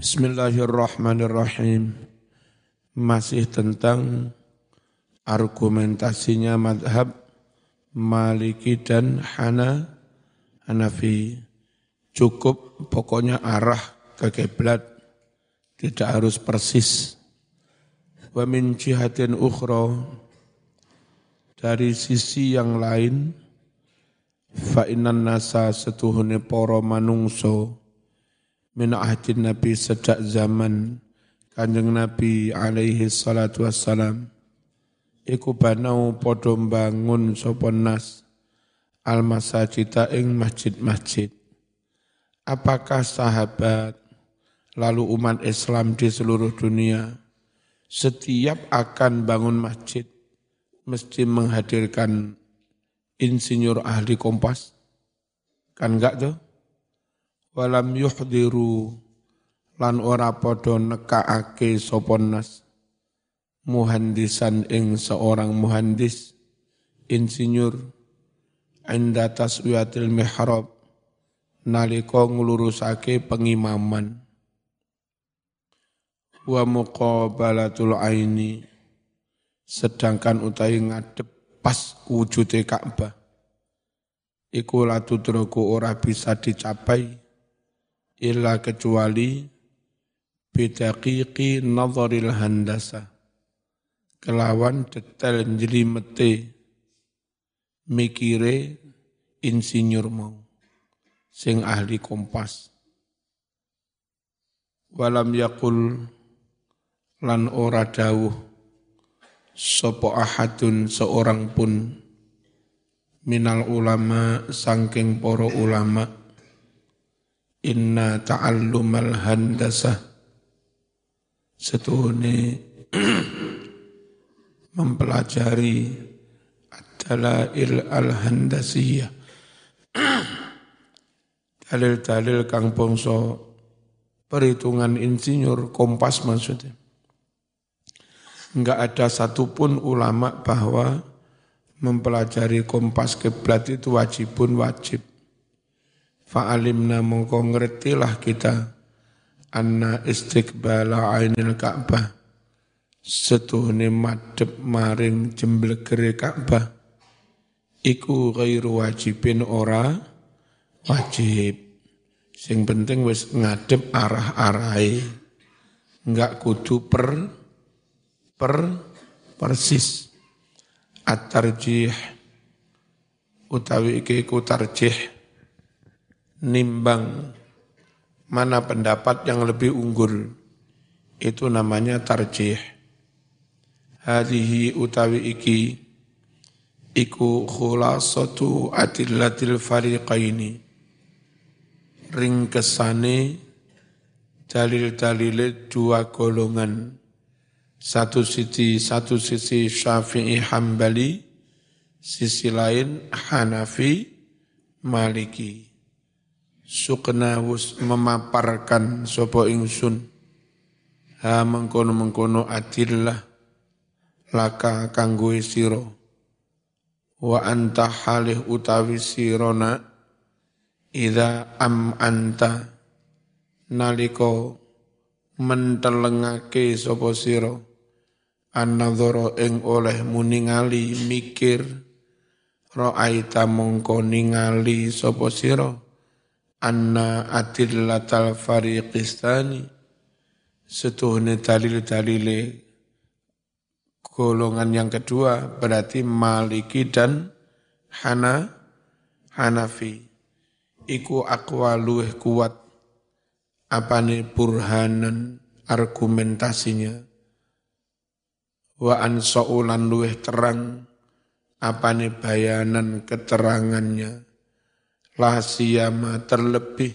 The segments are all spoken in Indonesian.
Bismillahirrahmanirrahim. Masih tentang argumentasinya madhab Maliki dan Hana Hanafi. Cukup pokoknya arah ke kiblat, tidak harus persis. Wa min jihatin ukhra dari sisi yang lain fa innan nasa setuhune para manungso min ahdin Nabi sejak zaman Kanjeng Nabi alaihi salatu wassalam. Iku banau padha bangun sapa nas al masajida ing masjid-masjid. Apakah sahabat lalu umat Islam di seluruh dunia setiap akan bangun masjid mesti menghadirkan insinyur ahli kompas? Kan enggak tuh walam yuhdiru. Lan ora padha nekaake sapa nas. Muhandisan ing seorang muhandis insinyur inda taswiyatil mihrab nalika nglurusake pengimaman. Wa muqabalatul aini sedangkan utawi ngadep pas wujude Ka'bah iku latudroku ora bisa dicapai illa kecuali bidaqiqi nazaril handasa. Kelawan detail mete mikire insinyur mau. Sing ahli kompas. Walam yakul lan ora dawuh sopo ahadun seorang pun minal ulama sangking poro ulama inna ta'allumal handasah setuhune mempelajari adalah al-handasiyah. Dalil-dalil kang bangsa perhitungan insinyur kompas maksudnya. Enggak ada satupun ulama bahwa mempelajari kompas kiblat itu wajibun wajib Fa'alimna mongko ngertilah kita anna istiqbala ainil Ka'bah. Setuhne madhep maring jemblegere Ka'bah. Iku ghairu wajibin ora? Wajib. Sing penting wis ngadep arah-arahe. Enggak kudu per per persis. At-tarjih. Utawi iki ku tarjih nimbang mana pendapat yang lebih unggul. Itu namanya tarjih. Hadihi utawi iki iku khulasatu adillatil fariqaini. Ring kesane dalil-dalil dua golongan. Satu sisi satu sisi Syafi'i Hambali, sisi lain Hanafi Maliki sukna wus memaparkan sopo ingsun. Ha mengkono mengkono adillah laka kanggo siro. Wa anta halih utawi sirona ida am anta. Naliko mentelengake sopo siro. Annadhara ing oleh muningali mikir. Ra'aita mongko ningali sapa sira anna adillatal fariqistani. Setuhne dalil-dalile golongan yang kedua berarti Maliki dan Hana Hanafi. Iku akwa luweh kuat. Apane burhanan argumentasinya? Wa ansaulan luweh terang. Apane bayanan keterangannya la terlebih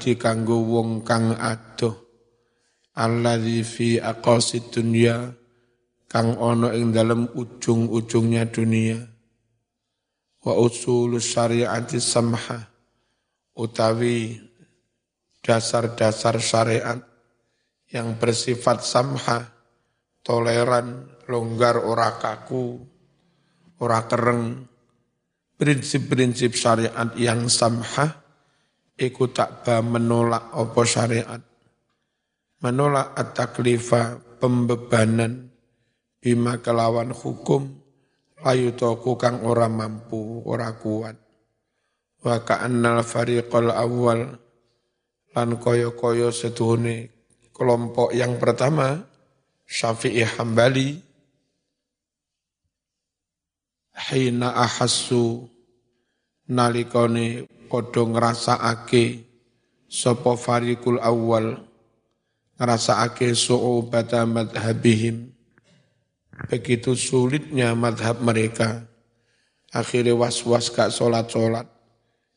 di kanggo wong kang adoh. Alladzi fi aqasid dunya kang ana ing dalem ujung-ujungnya dunia. Wa usul syariati samha utawi dasar-dasar syariat yang bersifat samha toleran longgar ora kaku ora kereng prinsip-prinsip syariat yang samha iku takba menolak opo syariat. Menolak at-taklifa pembebanan bima kelawan hukum layu toku kang ora mampu ora kuat. Wa ka'annal fariqal awal lan koyo-koyo setuhune kelompok yang pertama Syafi'i Hambali hina ahassu nalikane padha ngrasakake sapa fariqul awal ngrasakake su'ubata madhabihim begitu sulitnya madhab mereka akhirnya was-was gak sholat-sholat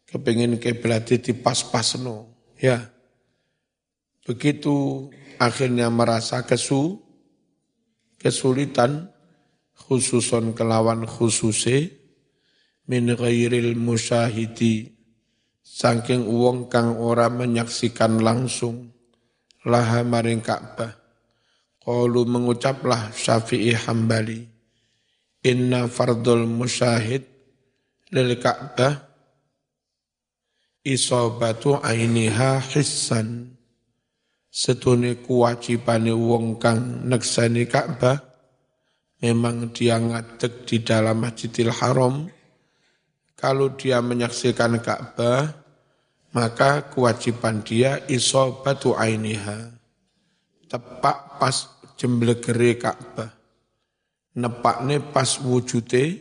kepingin keblati di pas-pasno ya. Begitu akhirnya merasa kesu kesulitan khususon kelawan khususe min ghairil musyahidi saking wong kang ora menyaksikan langsung laha maring Ka'bah. Qalu mengucaplah Syafi'i Hambali inna fardul musyahid lil Ka'bah isobatu ainiha hissan. Setune kewajibane wong kang neksani Ka'bah memang dia ngadeg di dalam Masjidil Haram, kalau dia menyaksikan Ka'bah, maka kewajiban dia isobatu ainiha. Tepak pas jemblegere Ka'bah. Nepakne pas wujute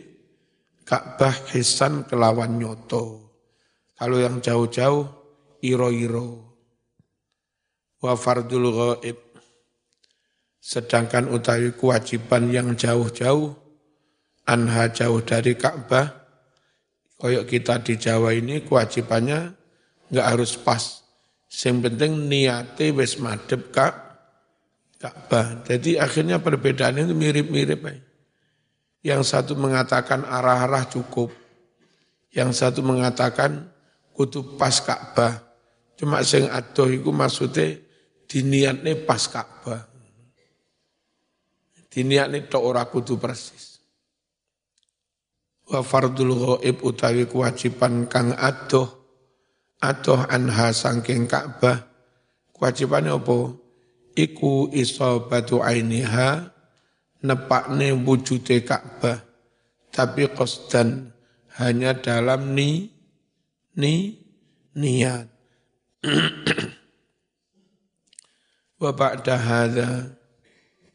Ka'bah hisan kelawan nyoto. Kalau yang jauh-jauh, iro-iro. Wa fardul ghaib Sedangkan utawi kewajiban yang jauh-jauh, anha jauh dari Ka'bah, koyok kita di Jawa ini kewajibannya nggak harus pas. Yang penting niate wis madep kak Ka'bah. Jadi akhirnya perbedaan itu mirip-mirip. Yang satu mengatakan arah-arah cukup. Yang satu mengatakan kutu pas Ka'bah. Cuma sing adoh itu maksudnya diniatnya pas Ka'bah. Diniatne tok ora kudu persis. Wa fardul ghaib utawi kewajiban kang adoh adoh anha sangking Ka'bah. Kewajibane apa? Iku isabatu ainiha nepakne wujude Ka'bah. Tapi qasdan hanya dalam ni ni niat. Wa ba'da hadza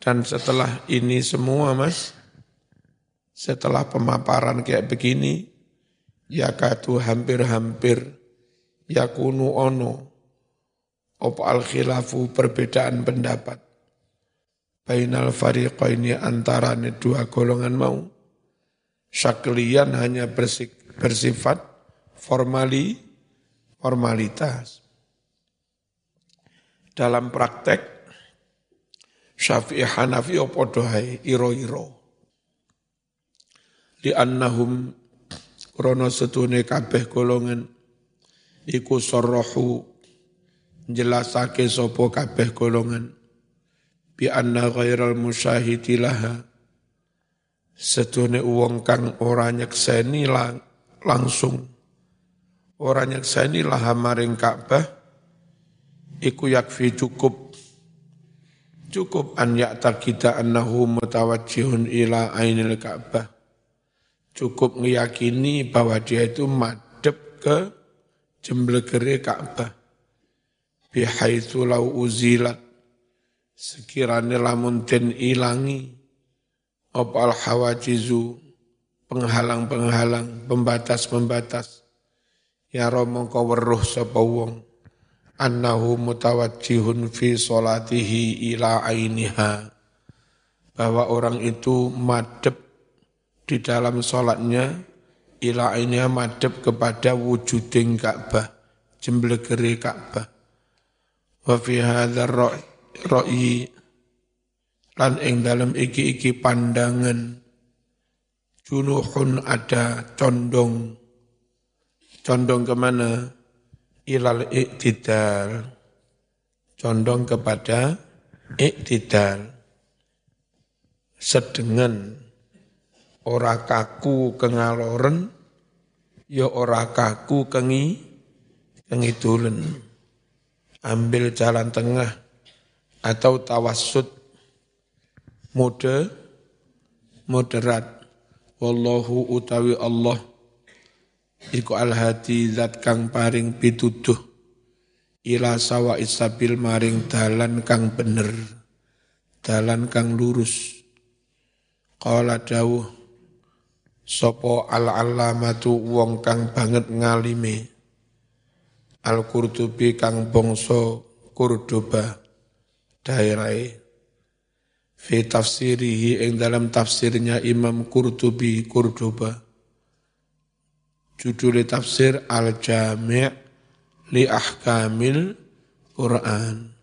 dan setelah ini semua mas, setelah pemaparan kayak begini, ya katu hampir-hampir, ya kunu ono, opo al khilafu perbedaan pendapat. Bainal ini antara dua golongan mau. Syaklian hanya bersifat formali, formalitas. Dalam praktek Syafi'i Hanafi ya padha hae ira-ira. Li annahum krana setune kabeh golongan iku sarrahu jelasake sapa kabeh golongan. Bi anna ghairal musyahidi laha setune wong kang ora nyekseni lang, langsung. Ora nyekseni laha maring Ka'bah iku yakfi cukup Cukup an ya'taqida annahu mutawajjihun ila ainil Ka'bah. Cukup meyakini bahwa dia itu madep ke jemblegere Ka'bah. Bihaitsu lau uzilat sekiranya lamun den ilangi opal hawajizu penghalang-penghalang, pembatas-pembatas. Ya romo kau weruh sapa wong annahu mutawajjihun fi solatihi ila ainiha. Bahwa orang itu madep di dalam solatnya ila ainiha madep kepada wujuding Ka'bah jemblegere Ka'bah. Wa fi hadzal ra'i lan ing dalam iki-iki pandangan junuhun ada condong. Condong ke mana ilal iktidal. Condong kepada iktidal. Sedengan ora kaku kengaloren ya ora kaku kengi pengidulen ambil jalan tengah atau tawassut mode moderat. Wallahu utawi Allah iku al-hadi zat kang paring pituduh. Ila sawa isabil maring dalan kang bener. Dalan kang lurus. Qala dawuh sapa al-allamatu wong kang banget ngalime? Al-Qurtubi kang bangsa Kurdoba daerahe fi tafsirihi ing dalam tafsirnya Imam Qurtubi Kurdoba judul tafsir Al-Jami' li Ahkamil Quran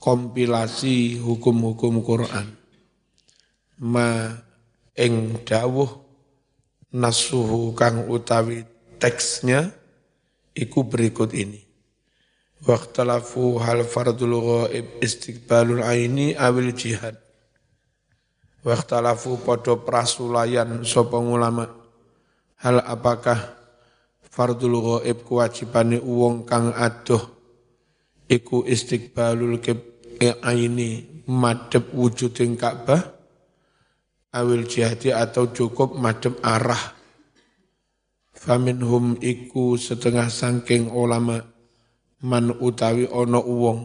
kompilasi hukum-hukum Quran ma ing dawuh nasuhu kang utawi teksnya iku berikut ini. Waktalafu hal fardul ghaib istiqbalul aini awil jihad. Waktalafu podo prasulayan sopong ulama. Hal apakah fardul ghaib kewajibane uwong kang adoh iku istiqbalul aini madep wujuding Ka'bah awil jihadi atau cukup madep arah. Faminhum iku setengah sangking ulama man utawi ono uwong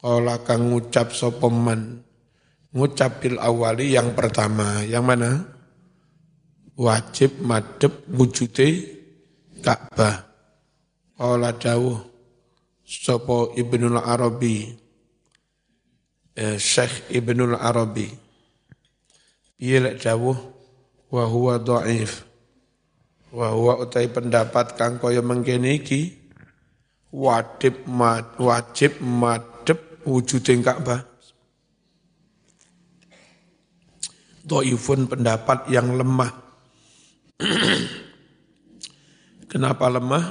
kala kang ngucap sapa man? Ngucap bil awali yang pertama yang mana? Wajib madep wujude Ka'bah. Kala dawuh sapa Ibnul Arabi. Eh, Syekh Ibnul Arabi. Piye lek dawuh? Wa huwa dhaif wa huwa utai pendapat kang kaya mengkene iki. Wajib mad, wajib madhep wujuding Ka'bah. Doifun pendapat yang lemah. Kenapa lemah?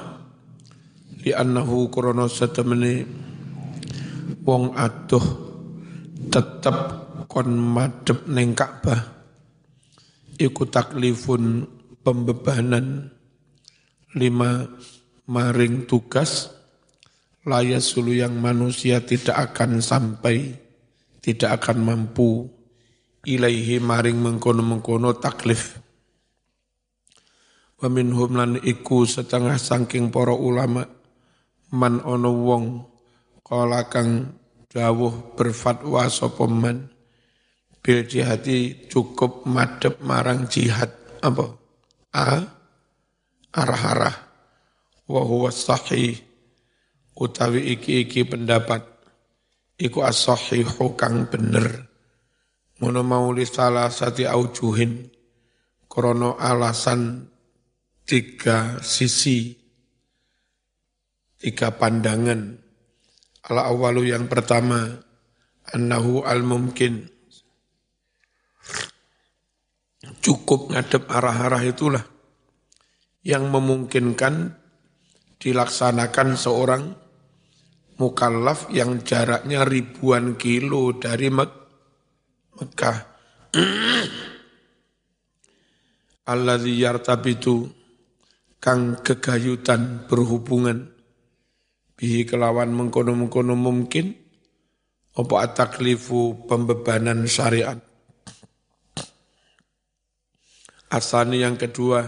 Li annahu krono setemene wong adoh tetep kon madhep ning Ka'bah. Iku taklifun pembebanan lima maring tugas layas sulu yang manusia tidak akan sampai tidak akan mampu ilaihi maring mengkono-mengkono taklif wa minhum lan iku setengah saking para ulama man ono wong kala kang dawuh berfatwa sapa man. Bil jihadi cukup madep marang jihad. Apa? A arah-arah. Wa huwa sahih. Utawi iki-iki pendapat. Iku as-sahihu kang bener. Ngono mauli salah sati aujuhin. Krono alasan tiga sisi tiga pandangan ala awalu yang pertama annahu al mumkin cukup ngadep arah-arah itulah yang memungkinkan dilaksanakan seorang mukallaf yang jaraknya ribuan kilo dari Mek Mekah. Alladzi yartabitu kang kegayutan berhubungan bihi kelawan mengkono-mengkono mungkin apa ataklifu pembebanan syariat Asani yang kedua,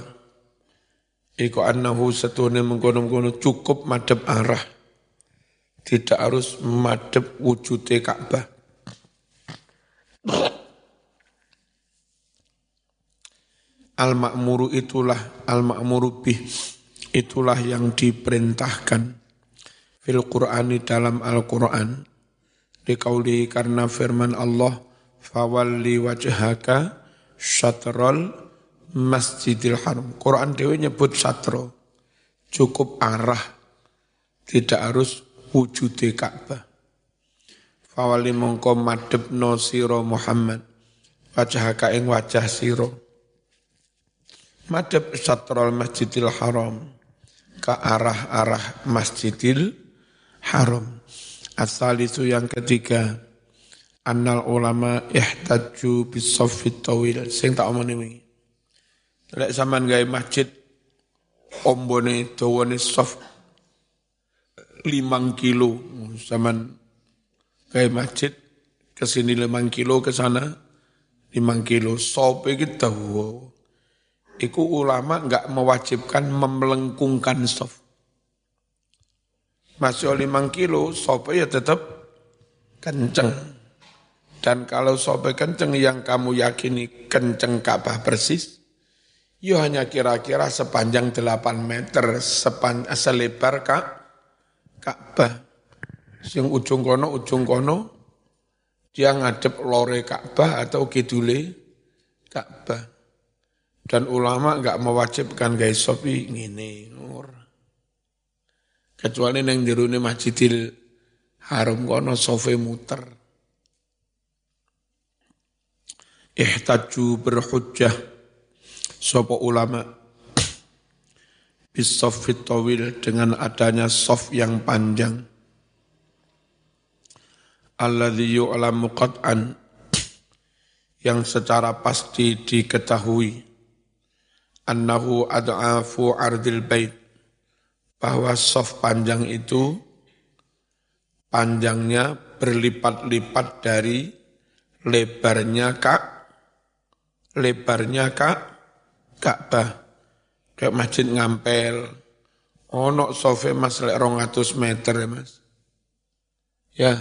Iku annahu setune mengkono-mengkono cukup madep arah. Tidak harus madep wujudnya Ka'bah. Al-ma'muru itulah, al-ma'muru bih, itulah yang diperintahkan fil Qur'ani dalam Al-Qur'an. Dikauli karena firman Allah, fawalli wajhaka syatrol Masjidil Haram. Quran dewi nyebut satro. Cukup arah. Tidak harus wujud Ka'bah. Fawali mongko madep no siro Muhammad. Wajah ing wajah siro. Madep satrol Masjidil Haram. Ke arah-arah Masjidil Haram. Asal itu yang ketiga. Annal ulama ihtaju bisofit tawil. Sing tak omong ini. Lek sampean gawe masjid ombone dawane soft limang kilo zaman kayak masjid ke sini limang kilo ke sana limang kilo sope kita wow. Iku ulama nggak mewajibkan memelengkungkan sof. Masih limang kilo, sope ya tetap kenceng. Dan kalau sope kenceng yang kamu yakini kenceng Ka'bah persis, ya hanya kira-kira sepanjang 8 meter, sepan, selebar Kak, Ka'bah. Sing ujung kono, ujung kono, dia ngadep lore Ka'bah atau kidule Ka'bah. Dan ulama nggak mewajibkan guys sopi ngene Kecuali neng dirune Masjidil Haram kono sofe muter. Ihtaju berhujjah sopo ulama bisofit tawil dengan adanya sof yang panjang. Alladhi yu'lamu qat'an yang secara pasti diketahui annahu ad'afu ardil bait. Bahwa soft panjang itu panjangnya berlipat-lipat dari lebarnya kak lebarnya kak Ka'bah. Kayak masjid ngampel. Ono sofe mas lek 200 meter ya mas. Ya.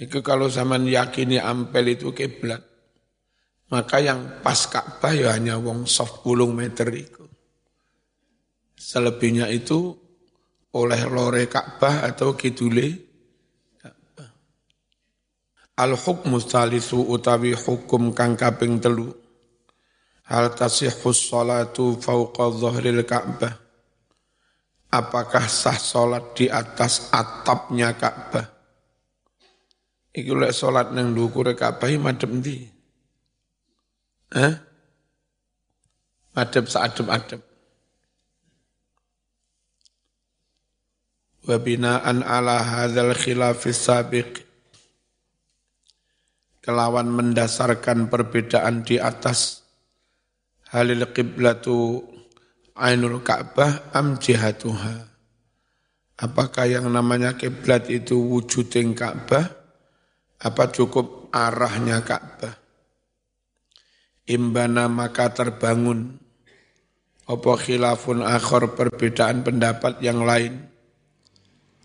Itu kalau zaman yakini ampel itu kiblat maka yang pas Ka'bah ya hanya wong soft pulung meter itu. Selebihnya itu oleh lore Ka'bah atau kidule. Al-hukmu salisu utawi hukum kang kaping telu. Hal tasihus salatu fauqa dhahril Ka'bah. Apakah sah solat di atas atapnya Ka'bah? Iku lek solat nang dhuwure Ka'bah madhep ndi? Eh? Adab seadab-adab. Wabinaan ala hadzal khilafis sabiq. Kelawan mendasarkan perbedaan di atas halil qiblatu ainul Ka'bah am jihatuha. Apakah yang namanya kiblat itu wujuding Ka'bah? Apa cukup arahnya Ka'bah? Imbana maka terbangun. Apa khilafun akhor perbedaan pendapat yang lain?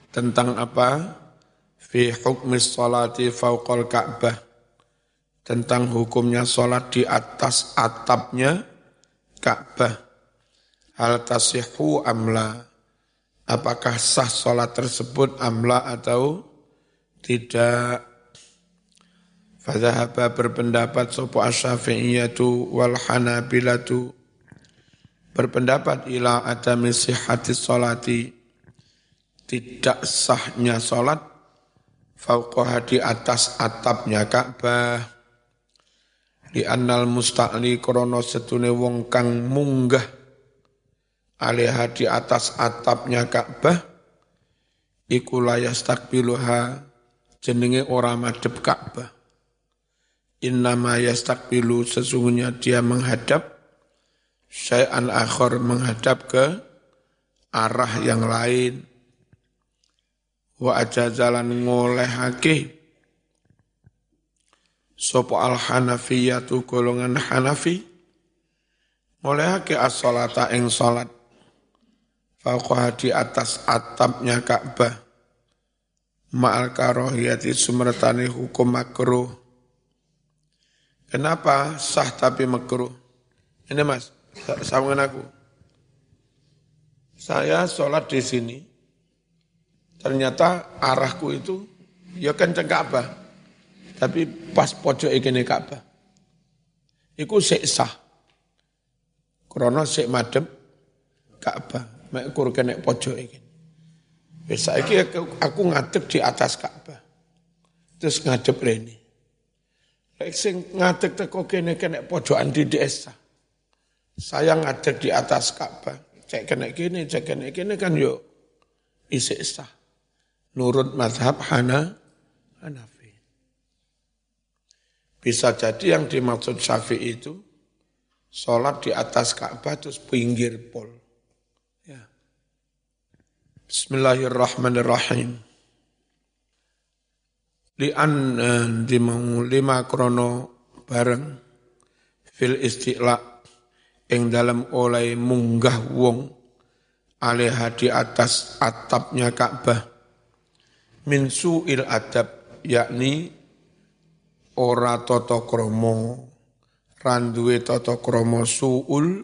Tentang apa? Fi hukmi salati fauqal ka'bah. Tentang hukumnya salat di atas atapnya Ka'bah. Hal tasihu amla. Apakah sah salat tersebut amla atau tidak Fadhahaba berpendapat sopo asyafi'iyatu wal hanabilatu. Berpendapat ila adami sihati solati. Tidak sahnya solat fauqaha di atas atapnya Ka'bah. Di annal musta'li krono setune wong kang munggah alaiha di atas atapnya Ka'bah. Iku layas takbiluha jenenge ora madhep Ka'bah innama yastakbilu sesungguhnya dia menghadap syai'an akhor menghadap ke arah yang lain. Wa ajazalan ngolehake. Sopo al hanafiyatu golongan hanafi ngolehake as-salata ing salat. Fauqaha di atas atapnya Ka'bah. Ma'al karohiyati sumertani hukum makruh Kenapa sah tapi makruh? Ini mas, sawangan aku. Saya sholat di sini, ternyata arahku itu ya kenceng Ka'bah. Tapi pas pojok ini Ka'bah. Iku sik sah. Krono sik madem Ka'bah. Mek kur kene pojok iki. Wis saiki aku, aku ngadep di atas Ka'bah. Terus ngadep rene. Lek sing ngadeg teko kene kene pojokan di desa. Saya ngadeg di atas Ka'bah. Cek kene kene, cek kene kene kan yo isi sah. Nurut mazhab Hana, Hanafi. Bisa jadi yang dimaksud Syafi'i itu sholat di atas Ka'bah terus pinggir pol. Ya. Bismillahirrahmanirrahim. Li'an uh, dimau lima krono bareng fil istiqla ing dalam oleh munggah wong aleha di atas atapnya Ka'bah. Min su'il adab yakni ora tata krama randuwe tata krama suul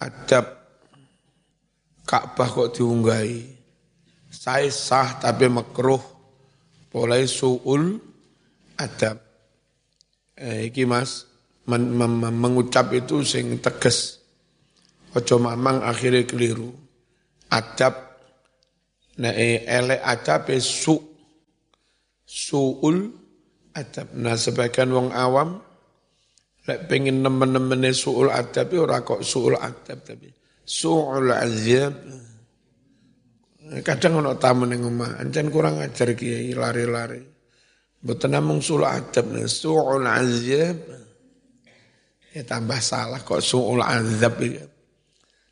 adab. Ka'bah kok diunggahi? Saya sah tapi makruh boleh suul adab. Eh, iki Mas men, men, mengucap itu sing tegas. Ojo mamang akhirnya keliru. Adab nah eh, elek adab su suul adab. Nah sebagian wong awam Lek pengen nemen-nemene su'ul adab ya ora kok su'ul adab tapi su'ul azab. Kadang ono tamu ning omah, ancen kurang ajar kiai lari-lari. Mboten namung su'ul adab, su'ul azab. Ya tambah salah kok su'ul azab ya.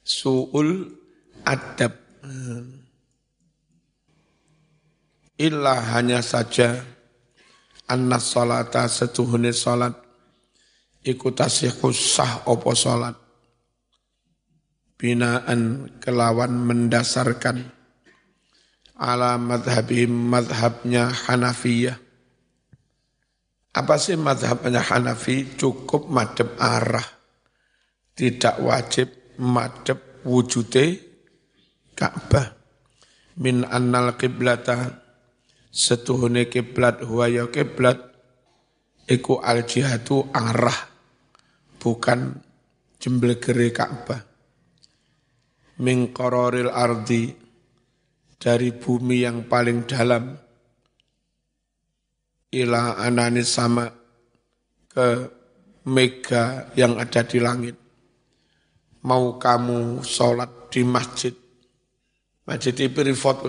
Su'ul adab. Illa hanya saja anna salata setuhune salat iku tasihus sah opo salat binaan kelawan mendasarkan ala madhabim madhabnya Hanafiyah. Apa sih madhabnya Hanafi? Cukup madhab arah. Tidak wajib madhab wujude Ka'bah. Min annal kiblata setuhune kiblat huwa ya kiblat iku al jihatu arah bukan jemblegere Ka'bah. Min qararil ardi dari bumi yang paling dalam ila anani sama ke mega yang ada di langit. Mau kamu sholat di masjid, masjid di privat,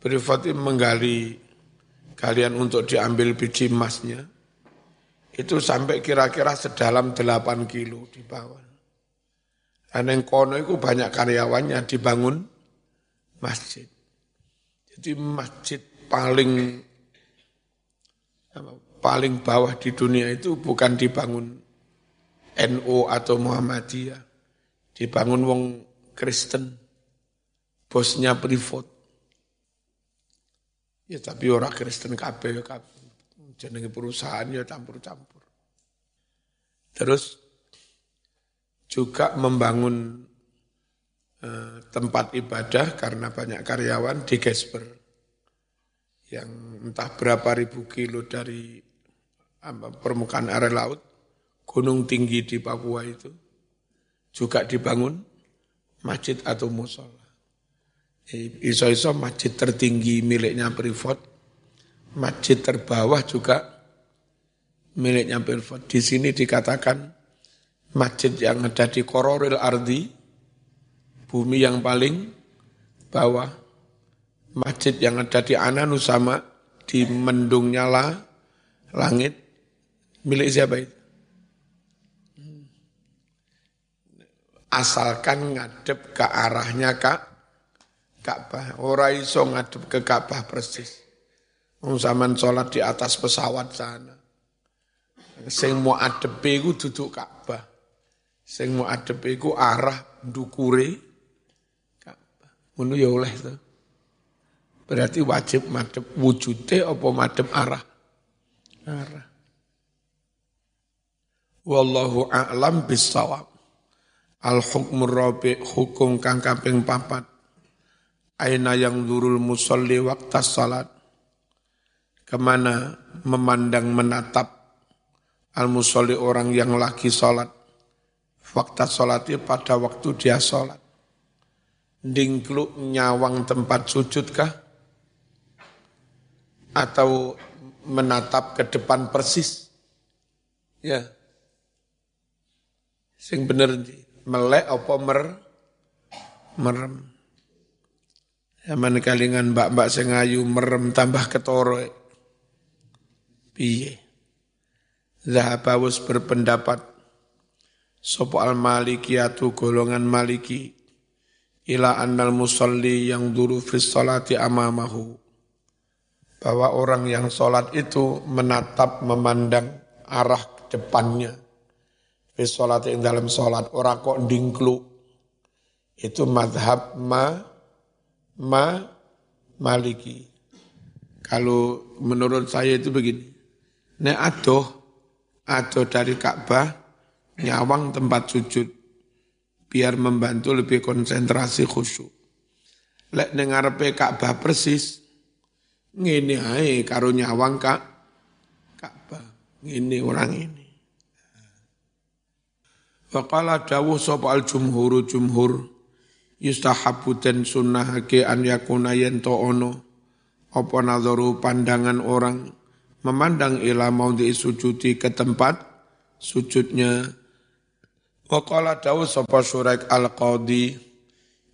privat itu menggali kalian untuk diambil biji emasnya, itu sampai kira-kira sedalam 8 kilo di bawah. Dan yang kono itu banyak karyawannya dibangun masjid. Jadi masjid paling paling bawah di dunia itu bukan dibangun NU atau Muhammadiyah. Dibangun wong Kristen. Bosnya privat. Ya tapi orang Kristen kabeh kabeh jenenge perusahaan ya campur-campur. Terus juga membangun eh, tempat ibadah karena banyak karyawan di Gesper yang entah berapa ribu kilo dari permukaan area laut, gunung tinggi di Papua itu juga dibangun masjid atau musola. Iso-iso masjid tertinggi miliknya privat, masjid terbawah juga miliknya Pilford. Di sini dikatakan masjid yang ada di Kororil Ardi, bumi yang paling bawah, masjid yang ada di Ananusama, di mendung nyala langit, milik siapa itu? Asalkan ngadep ke arahnya kak, Ka'bah. Orang iso ngadep ke Ka'bah persis. Zaman sholat di atas pesawat sana. Sing mau adepe iku duduk Ka'bah. Sing mau adepe iku arah dukure. Ngono ya oleh to. Berarti wajib madep wujude apa madep arah? Arah. Wallahu a'lam bisawab. Al hukmur rabi hukum kang kaping papat. Aina yang durul musalli waktu salat ke mana memandang menatap al-musolli orang yang lagi sholat. Waktu sholatnya pada waktu dia sholat. Dingkluk nyawang tempat sujud kah? Atau menatap ke depan persis? Ya. Sing bener melek apa mer merem. Zaman kalingan mbak-mbak sing ayu merem tambah ketoro. Piye? Zahabawus berpendapat sopo al malikiyatu golongan maliki ila annal musalli yang dulu fi salati amamahu. Bahwa orang yang sholat itu menatap memandang arah depannya. Fi salati yang dalam sholat. Orang kok dingklu itu madhab ma ma maliki. Kalau menurut saya itu begini. Nek adoh adoh dari Ka'bah nyawang tempat sujud biar membantu lebih konsentrasi khusyuk. Lek dengar Ka'bah persis, ngene ae karo nyawang Kak Ka'bah. Ngene orang ini. Waqala dawuh sapa al jumhur jumhur yustahabu den sunnahake an yakuna yen to ono apa nadharu pandangan orang memandang ila maudhi sujudi ke tempat sujudnya Waqala dawu sapa Suraik Al-Qadi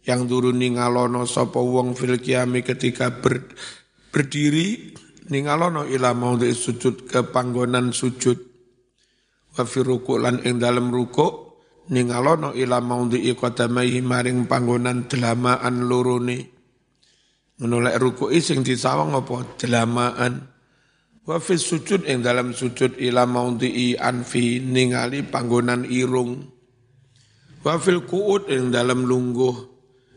yang dulu ningalono sapa wong fil kiami ketika ber, berdiri ningalono ila maudhi sujud ke panggonan sujud. Wa fi lan ing dalem ruku ningalono ila maudhi qadamaihi maring panggonan delamaan lorone. Menolak ruku sing disawang apa? Delamaan. Wa fi sujud ing dalam sujud ila maudhi anfi ningali panggonan irung Wafil kuut yang dalam lungguh.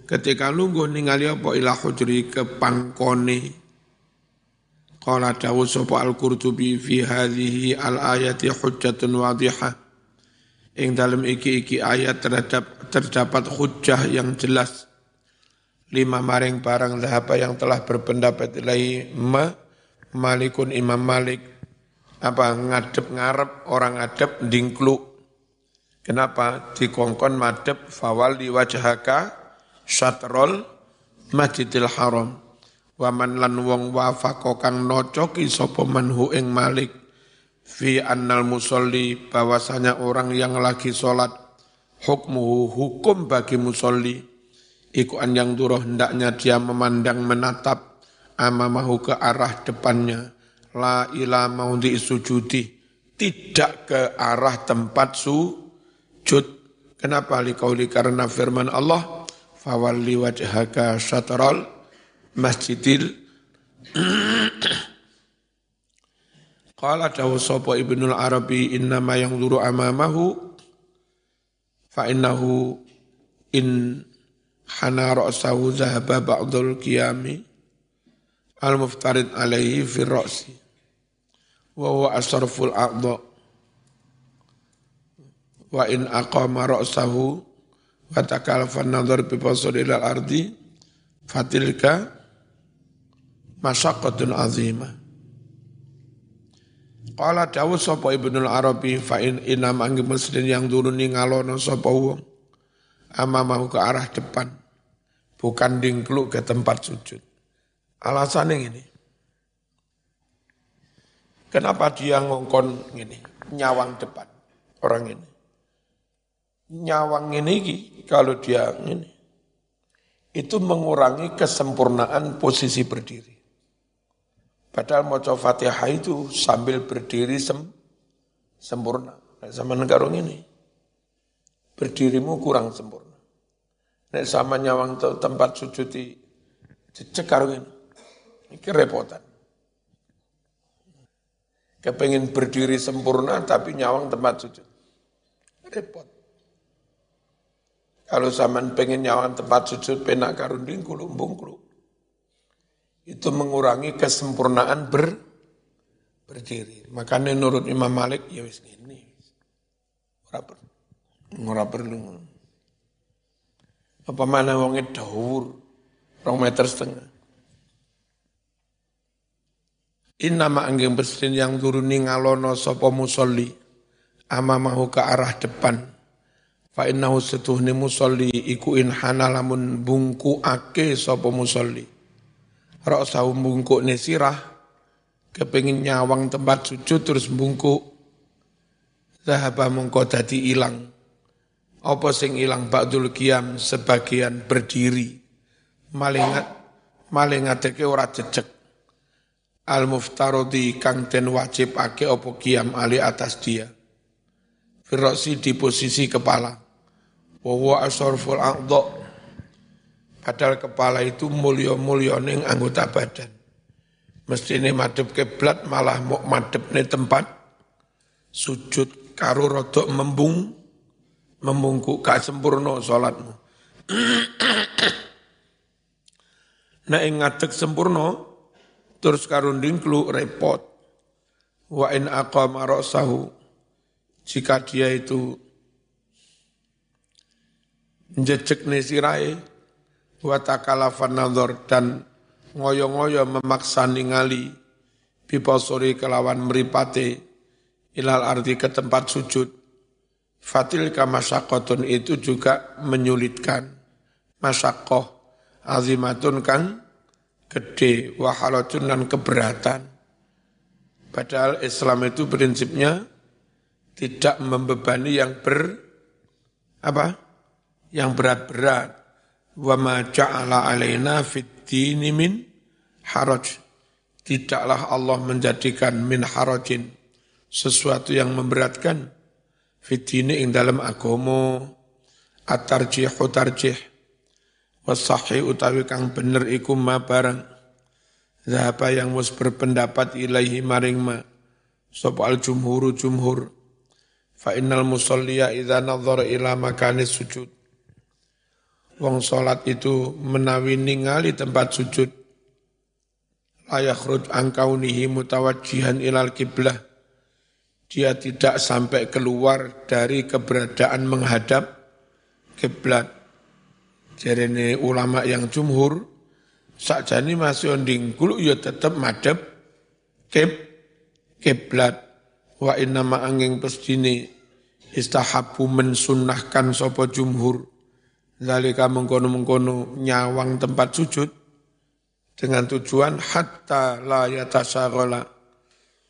Ketika lungguh ningali apa ilah hujri ke pangkone. Qala dawu sapa al-Qurtubi fi hadhihi al-ayati hujjatun wadihah. Ing dalam iki-iki ayat terhadap terdapat hujjah yang jelas. Lima maring barang zahaba yang telah berpendapat ilahi ma malikun imam malik. Apa ngadep ngarep orang ngadep dingkluk Kenapa? Dikongkon madep fawal di wajhaka syatrol masjidil haram. Waman lan wong wafako kang nocoki sopo manhu ing malik. Fi annal musolli bahwasanya orang yang lagi sholat. Hukmuhu hukum bagi musolli. Iku an yang duroh hendaknya dia memandang menatap amamahu ke arah depannya. La ila maudhi sujudi. Tidak ke arah tempat su sujud. Kenapa? Likauli karena firman Allah, fawalli wajhaka syatral masjidil Qala dawu sapa Ibnul Arabi innama yang duru amamahu fa innahu in hana ra'sahu zahaba ba'dul qiyami al-muftarid alaihi fi ra'si wa huwa asraful a'dha wa in aqama ra'sahu wa takalafa nadhar bi ilal ardi fatilka masyaqqatun azimah Qala dawuh sapa Ibnul Arabi fa in inam anggi muslim yang durun ngalono sapa wong amamahu ke arah depan bukan dingkluk ke tempat sujud. Alasannya ini. Kenapa dia ngongkon ini nyawang depan orang ini? Nyawang ini kalau dia ini itu mengurangi kesempurnaan posisi berdiri. Padahal mau Fatihah itu sambil berdiri sem, sempurna. Nah, sama negara ini berdirimu kurang sempurna. Nek sama nyawang tempat sujud di cekar ini. Ini kerepotan. Kepengen berdiri sempurna tapi nyawang tempat sujud. Repot. Kalau zaman pengen nyawan tempat sujud penak karunding kulu. Itu mengurangi kesempurnaan ber, berdiri. Makanya menurut Imam Malik ya wis ini. Ora perlu. Ora perlu. Apa mana wonge daur rong meter setengah. Innama anggeng bersin yang turuni ngalono sopo musolli amamahu ke arah depan Fa innahu setuhni musolli iku in hanalamun bungku ake sapa musolli. Ra'sahu bungku nesirah kepingin nyawang tempat sujud terus bungku zahaba mengko dadi ilang. Apa sing ilang ba'dul qiyam sebagian berdiri. Malingat malingateke ora jejeg. Al muftarodi kang den wajib ake apa qiyam ali atas dia. Firosi di posisi kepala wa huwa asharful Padahal kepala itu mulio-mulio ning anggota badan. Mesti ini madep kiblat malah mau madep nih tempat sujud karo rodok membung membungku gak sempurna salatmu. nah ing ngadeg sempurna terus karo ndingklu repot. Wa in aqama jika dia itu njejek sirai wa takalafan nadhar dan ngoyo-ngoyo memaksa ningali bipasori kelawan meripate ilal arti ke tempat sujud. Fatil kamasyakotun itu juga menyulitkan. Masyakoh azimatun kan gede wahalatun dan keberatan. Padahal Islam itu prinsipnya tidak membebani yang ber apa yang berat-berat. Wa ma ja'ala alaina fid dini min haraj. Tidaklah Allah menjadikan min harajin sesuatu yang memberatkan fid dini ing dalam agama at-tarjihu tarjih. Wasahi utawi kang bener iku ma barang. Zahaba yang mus berpendapat ilaihi maring ma. Sapa al jumhuru jumhur. Fa innal musalliya idza nadhara ila makanis sujud. Wong salat itu menawi ningali tempat sujud. La yakhrud an kaunihi mutawajjihan ilal kiblah. Dia tidak sampai keluar dari keberadaan menghadap kiblat. Jadi ulama yang jumhur, sakjane masih onding kulu ya tetap madep kib kiblat wa inna ma angin pesdini istahabu mensunahkan sopo jumhur zalika mengkono-mengkono nyawang tempat sujud dengan tujuan hatta la yatasaghala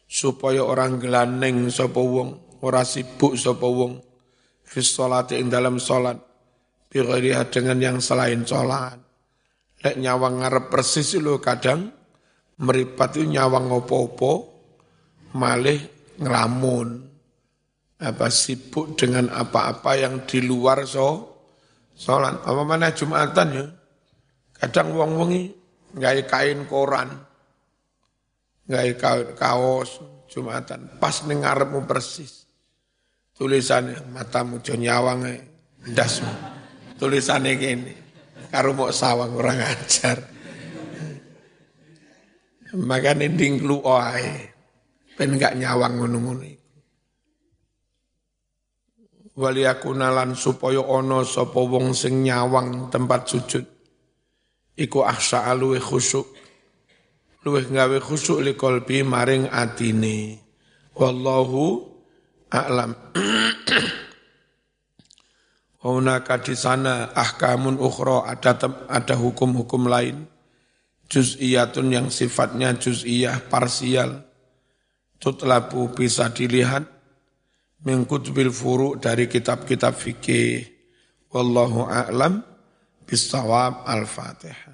supaya orang gelaneng sopo wong ora sibuk sopo wong fis salati ing dalam salat bi dengan yang selain salat lek nyawang ngarep persis lo kadang meripat itu nyawang opo-opo malih ngelamun, apa sibuk dengan apa-apa yang di luar so sholat. Apa mana Jumatan ya? Kadang wong wengi nggak kain koran, nggak kaos Jumatan. Pas nengarmu persis. Tulisannya matamu jo nyawang dasmu. Tulisannya gini. Karo mau sawang orang ajar. Makanya dingklu oai ben gak nyawang ngono-ngono waliyakunalan supaya ana sapa wong sing nyawang tempat sujud. Iku ahsa luwe khusyuk. Luwe gawe khusyuk li qalbi maring atine. Wallahu a'lam. Hunaka di sana ahkamun ukhra ada ada hukum-hukum lain. Juz'iyatun yang sifatnya juz'iyah parsial. Tutlabu bisa dilihat mengkutubil furu dari kitab-kitab fikih. Wallahu a'lam bisawab al-fatihah.